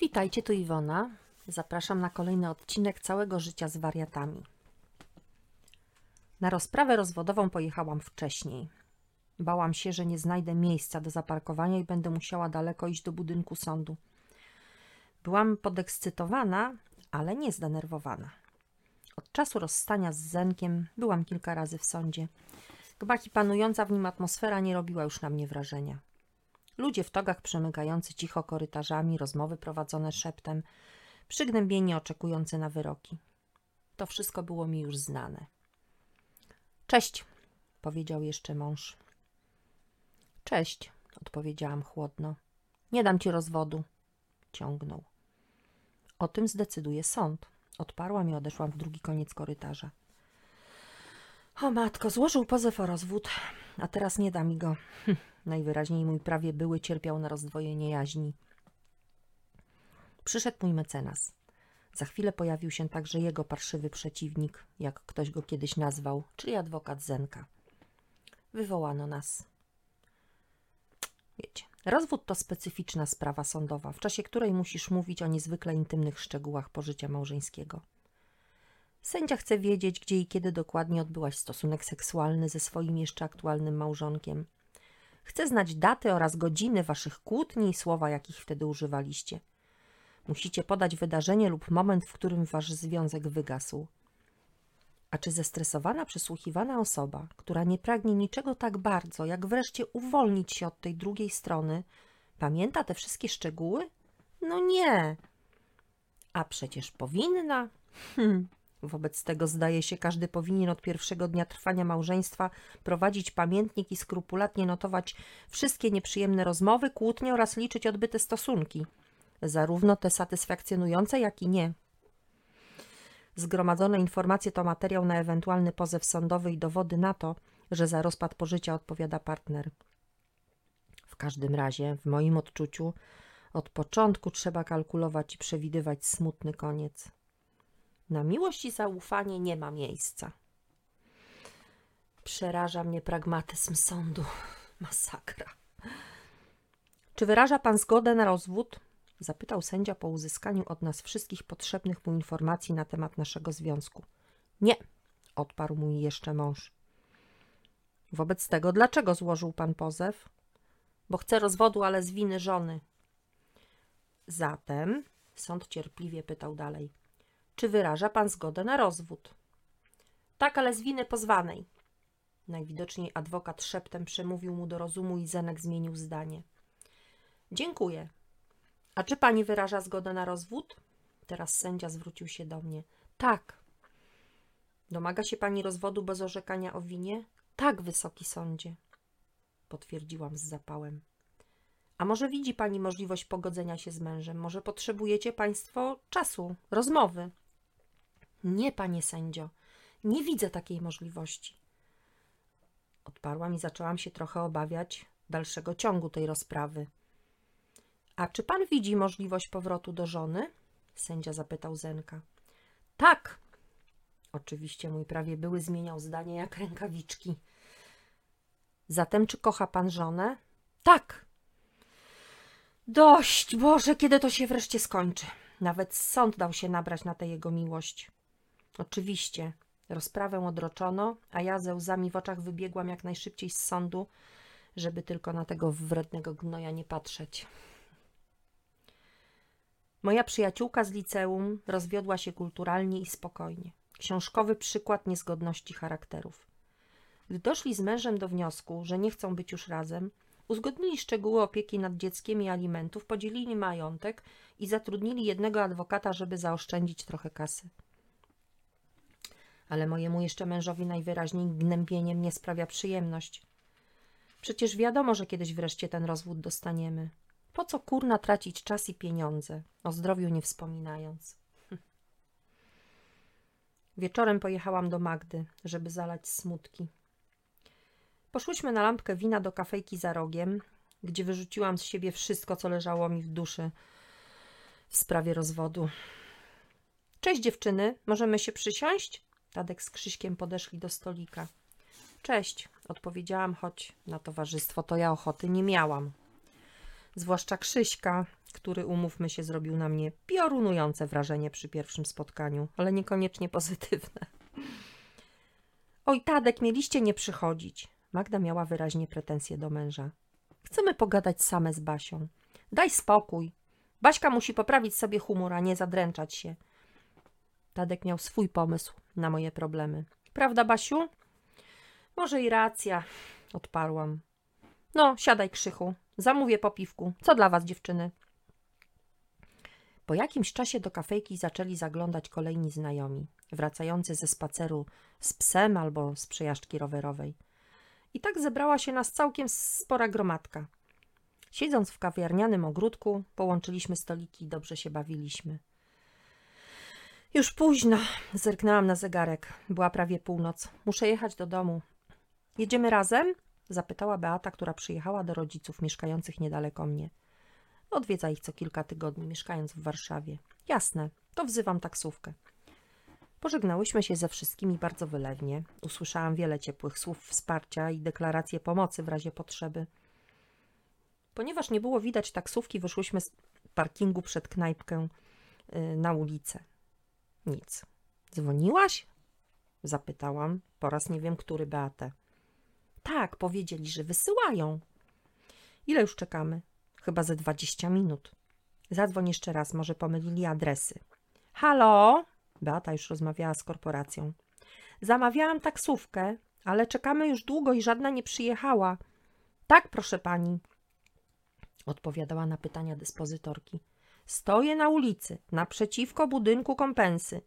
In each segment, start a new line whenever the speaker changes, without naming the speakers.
Witajcie, tu Iwona. Zapraszam na kolejny odcinek całego życia z wariatami. Na rozprawę rozwodową pojechałam wcześniej. Bałam się, że nie znajdę miejsca do zaparkowania i będę musiała daleko iść do budynku sądu. Byłam podekscytowana, ale nie zdenerwowana. Od czasu rozstania z Zenkiem byłam kilka razy w sądzie. Gmach i panująca w nim atmosfera nie robiła już na mnie wrażenia. Ludzie w togach przemykający cicho korytarzami, rozmowy prowadzone szeptem, przygnębieni oczekujący na wyroki. To wszystko było mi już znane. Cześć, powiedział jeszcze mąż. Cześć, odpowiedziałam chłodno. Nie dam ci rozwodu, ciągnął. O tym zdecyduje sąd. Odparłam i odeszłam w drugi koniec korytarza. O matko, złożył pozew o rozwód, a teraz nie da mi go. Najwyraźniej mój prawie były cierpiał na rozdwojenie jaźni. Przyszedł mój mecenas. Za chwilę pojawił się także jego parszywy przeciwnik, jak ktoś go kiedyś nazwał, czyli adwokat Zenka. Wywołano nas. Wiecie, rozwód to specyficzna sprawa sądowa, w czasie której musisz mówić o niezwykle intymnych szczegółach pożycia małżeńskiego. Sędzia chce wiedzieć, gdzie i kiedy dokładnie odbyłaś stosunek seksualny ze swoim jeszcze aktualnym małżonkiem. Chce znać daty oraz godziny waszych kłótni i słowa, jakich wtedy używaliście. Musicie podać wydarzenie lub moment, w którym wasz związek wygasł. A czy zestresowana, przesłuchiwana osoba, która nie pragnie niczego tak bardzo, jak wreszcie uwolnić się od tej drugiej strony, pamięta te wszystkie szczegóły? No nie. A przecież powinna. Hm. Wobec tego, zdaje się, każdy powinien od pierwszego dnia trwania małżeństwa prowadzić pamiętnik i skrupulatnie notować wszystkie nieprzyjemne rozmowy, kłótnie oraz liczyć odbyte stosunki, zarówno te satysfakcjonujące, jak i nie. Zgromadzone informacje to materiał na ewentualny pozew sądowy i dowody na to, że za rozpad pożycia odpowiada partner. W każdym razie, w moim odczuciu, od początku trzeba kalkulować i przewidywać smutny koniec. Na miłość i zaufanie nie ma miejsca. Przeraża mnie pragmatyzm sądu. Masakra. Czy wyraża pan zgodę na rozwód? Zapytał sędzia po uzyskaniu od nas wszystkich potrzebnych mu informacji na temat naszego związku. Nie, odparł mój jeszcze mąż. Wobec tego, dlaczego złożył pan pozew? Bo chce rozwodu, ale z winy żony. Zatem, sąd cierpliwie pytał dalej, czy wyraża pan zgodę na rozwód? Tak, ale z winy pozwanej. Najwidoczniej adwokat szeptem przemówił mu do rozumu i Zenek zmienił zdanie. Dziękuję. A czy pani wyraża zgodę na rozwód? Teraz sędzia zwrócił się do mnie. Tak. Domaga się pani rozwodu bez orzekania o winie? Tak, wysoki sądzie. Potwierdziłam z zapałem. A może widzi pani możliwość pogodzenia się z mężem? Może potrzebujecie państwo czasu, rozmowy? Nie, panie sędzio, nie widzę takiej możliwości. Odparłam i zaczęłam się trochę obawiać dalszego ciągu tej rozprawy. A czy pan widzi możliwość powrotu do żony? Sędzia zapytał Zenka. Tak. Oczywiście mój prawie były zmieniał zdanie jak rękawiczki. Zatem czy kocha pan żonę? Tak. Dość, Boże, kiedy to się wreszcie skończy? Nawet sąd dał się nabrać na tę jego miłość. Oczywiście, rozprawę odroczono, a ja ze łzami w oczach wybiegłam jak najszybciej z sądu, żeby tylko na tego wrednego gnoja nie patrzeć. Moja przyjaciółka z liceum rozwiodła się kulturalnie i spokojnie. Książkowy przykład niezgodności charakterów. Gdy doszli z mężem do wniosku, że nie chcą być już razem, uzgodnili szczegóły opieki nad dzieckiem i alimentów, podzielili majątek i zatrudnili jednego adwokata, żeby zaoszczędzić trochę kasy. Ale mojemu jeszcze mężowi najwyraźniej gnębienie mnie sprawia przyjemność. Przecież wiadomo, że kiedyś wreszcie ten rozwód dostaniemy. Po co kurna tracić czas i pieniądze, o zdrowiu nie wspominając. Wieczorem pojechałam do Magdy, żeby zalać smutki. Poszłyśmy na lampkę wina do kafejki za rogiem, gdzie wyrzuciłam z siebie wszystko, co leżało mi w duszy w sprawie rozwodu. Cześć dziewczyny, możemy się przysiąść? Tadek z Krzyśkiem podeszli do stolika. Cześć, odpowiedziałam, choć na towarzystwo to ja ochoty nie miałam. Zwłaszcza Krzyśka, który, umówmy się, zrobił na mnie piorunujące wrażenie przy pierwszym spotkaniu, ale niekoniecznie pozytywne. Oj, Tadek, mieliście nie przychodzić. Magda miała wyraźnie pretensje do męża. Chcemy pogadać same z Basią. Daj spokój. Baśka musi poprawić sobie humor, a nie zadręczać się. Tadek miał swój pomysł na moje problemy. Prawda, Basiu? Może i racja, odparłam. No, siadaj, Krzychu. Zamówię po piwku. Co dla was, dziewczyny? Po jakimś czasie do kafejki zaczęli zaglądać kolejni znajomi, wracający ze spaceru z psem albo z przejażdżki rowerowej. I tak zebrała się nas całkiem spora gromadka. Siedząc w kawiarnianym ogródku, połączyliśmy stoliki i dobrze się bawiliśmy. Już późno, zerknęłam na zegarek. Była prawie północ. Muszę jechać do domu. Jedziemy razem? Zapytała Beata, która przyjechała do rodziców mieszkających niedaleko mnie. Odwiedza ich co kilka tygodni, mieszkając w Warszawie. Jasne, to wzywam taksówkę. Pożegnałyśmy się ze wszystkimi bardzo wylewnie. Usłyszałam wiele ciepłych słów wsparcia i deklaracje pomocy w razie potrzeby. Ponieważ nie było widać taksówki, wyszłyśmy z parkingu przed knajpkę y, na ulicę. Nic. Dzwoniłaś? Zapytałam, po raz nie wiem który Beatę. Tak, powiedzieli, że wysyłają. Ile już czekamy? Chyba ze dwadzieścia minut. Zadzwoń jeszcze raz, może pomylili adresy. Halo? Beata już rozmawiała z korporacją. Zamawiałam taksówkę, ale czekamy już długo i żadna nie przyjechała. Tak, proszę pani, odpowiadała na pytania dyspozytorki. Stoję na ulicy, naprzeciwko budynku kompensy.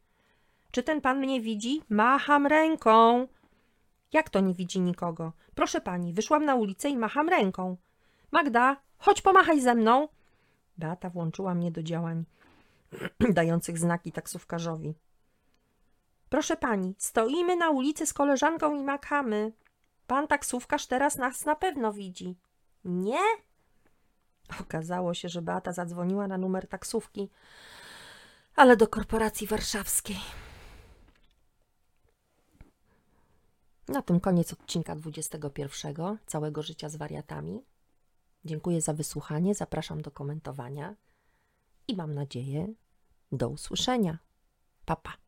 Czy ten pan mnie widzi? Macham ręką. Jak to nie widzi nikogo? Proszę pani, wyszłam na ulicę i macham ręką. Magda, chodź pomachaj ze mną. Beata włączyła mnie do działań dających znaki taksówkarzowi. Proszę pani, stoimy na ulicy z koleżanką i machamy. Pan taksówkarz teraz nas na pewno widzi. Nie? Okazało się, że Beata zadzwoniła na numer taksówki, ale do korporacji warszawskiej. Na tym koniec odcinka 21. Całego życia z wariatami. Dziękuję za wysłuchanie, zapraszam do komentowania i mam nadzieję do usłyszenia. Pa, pa.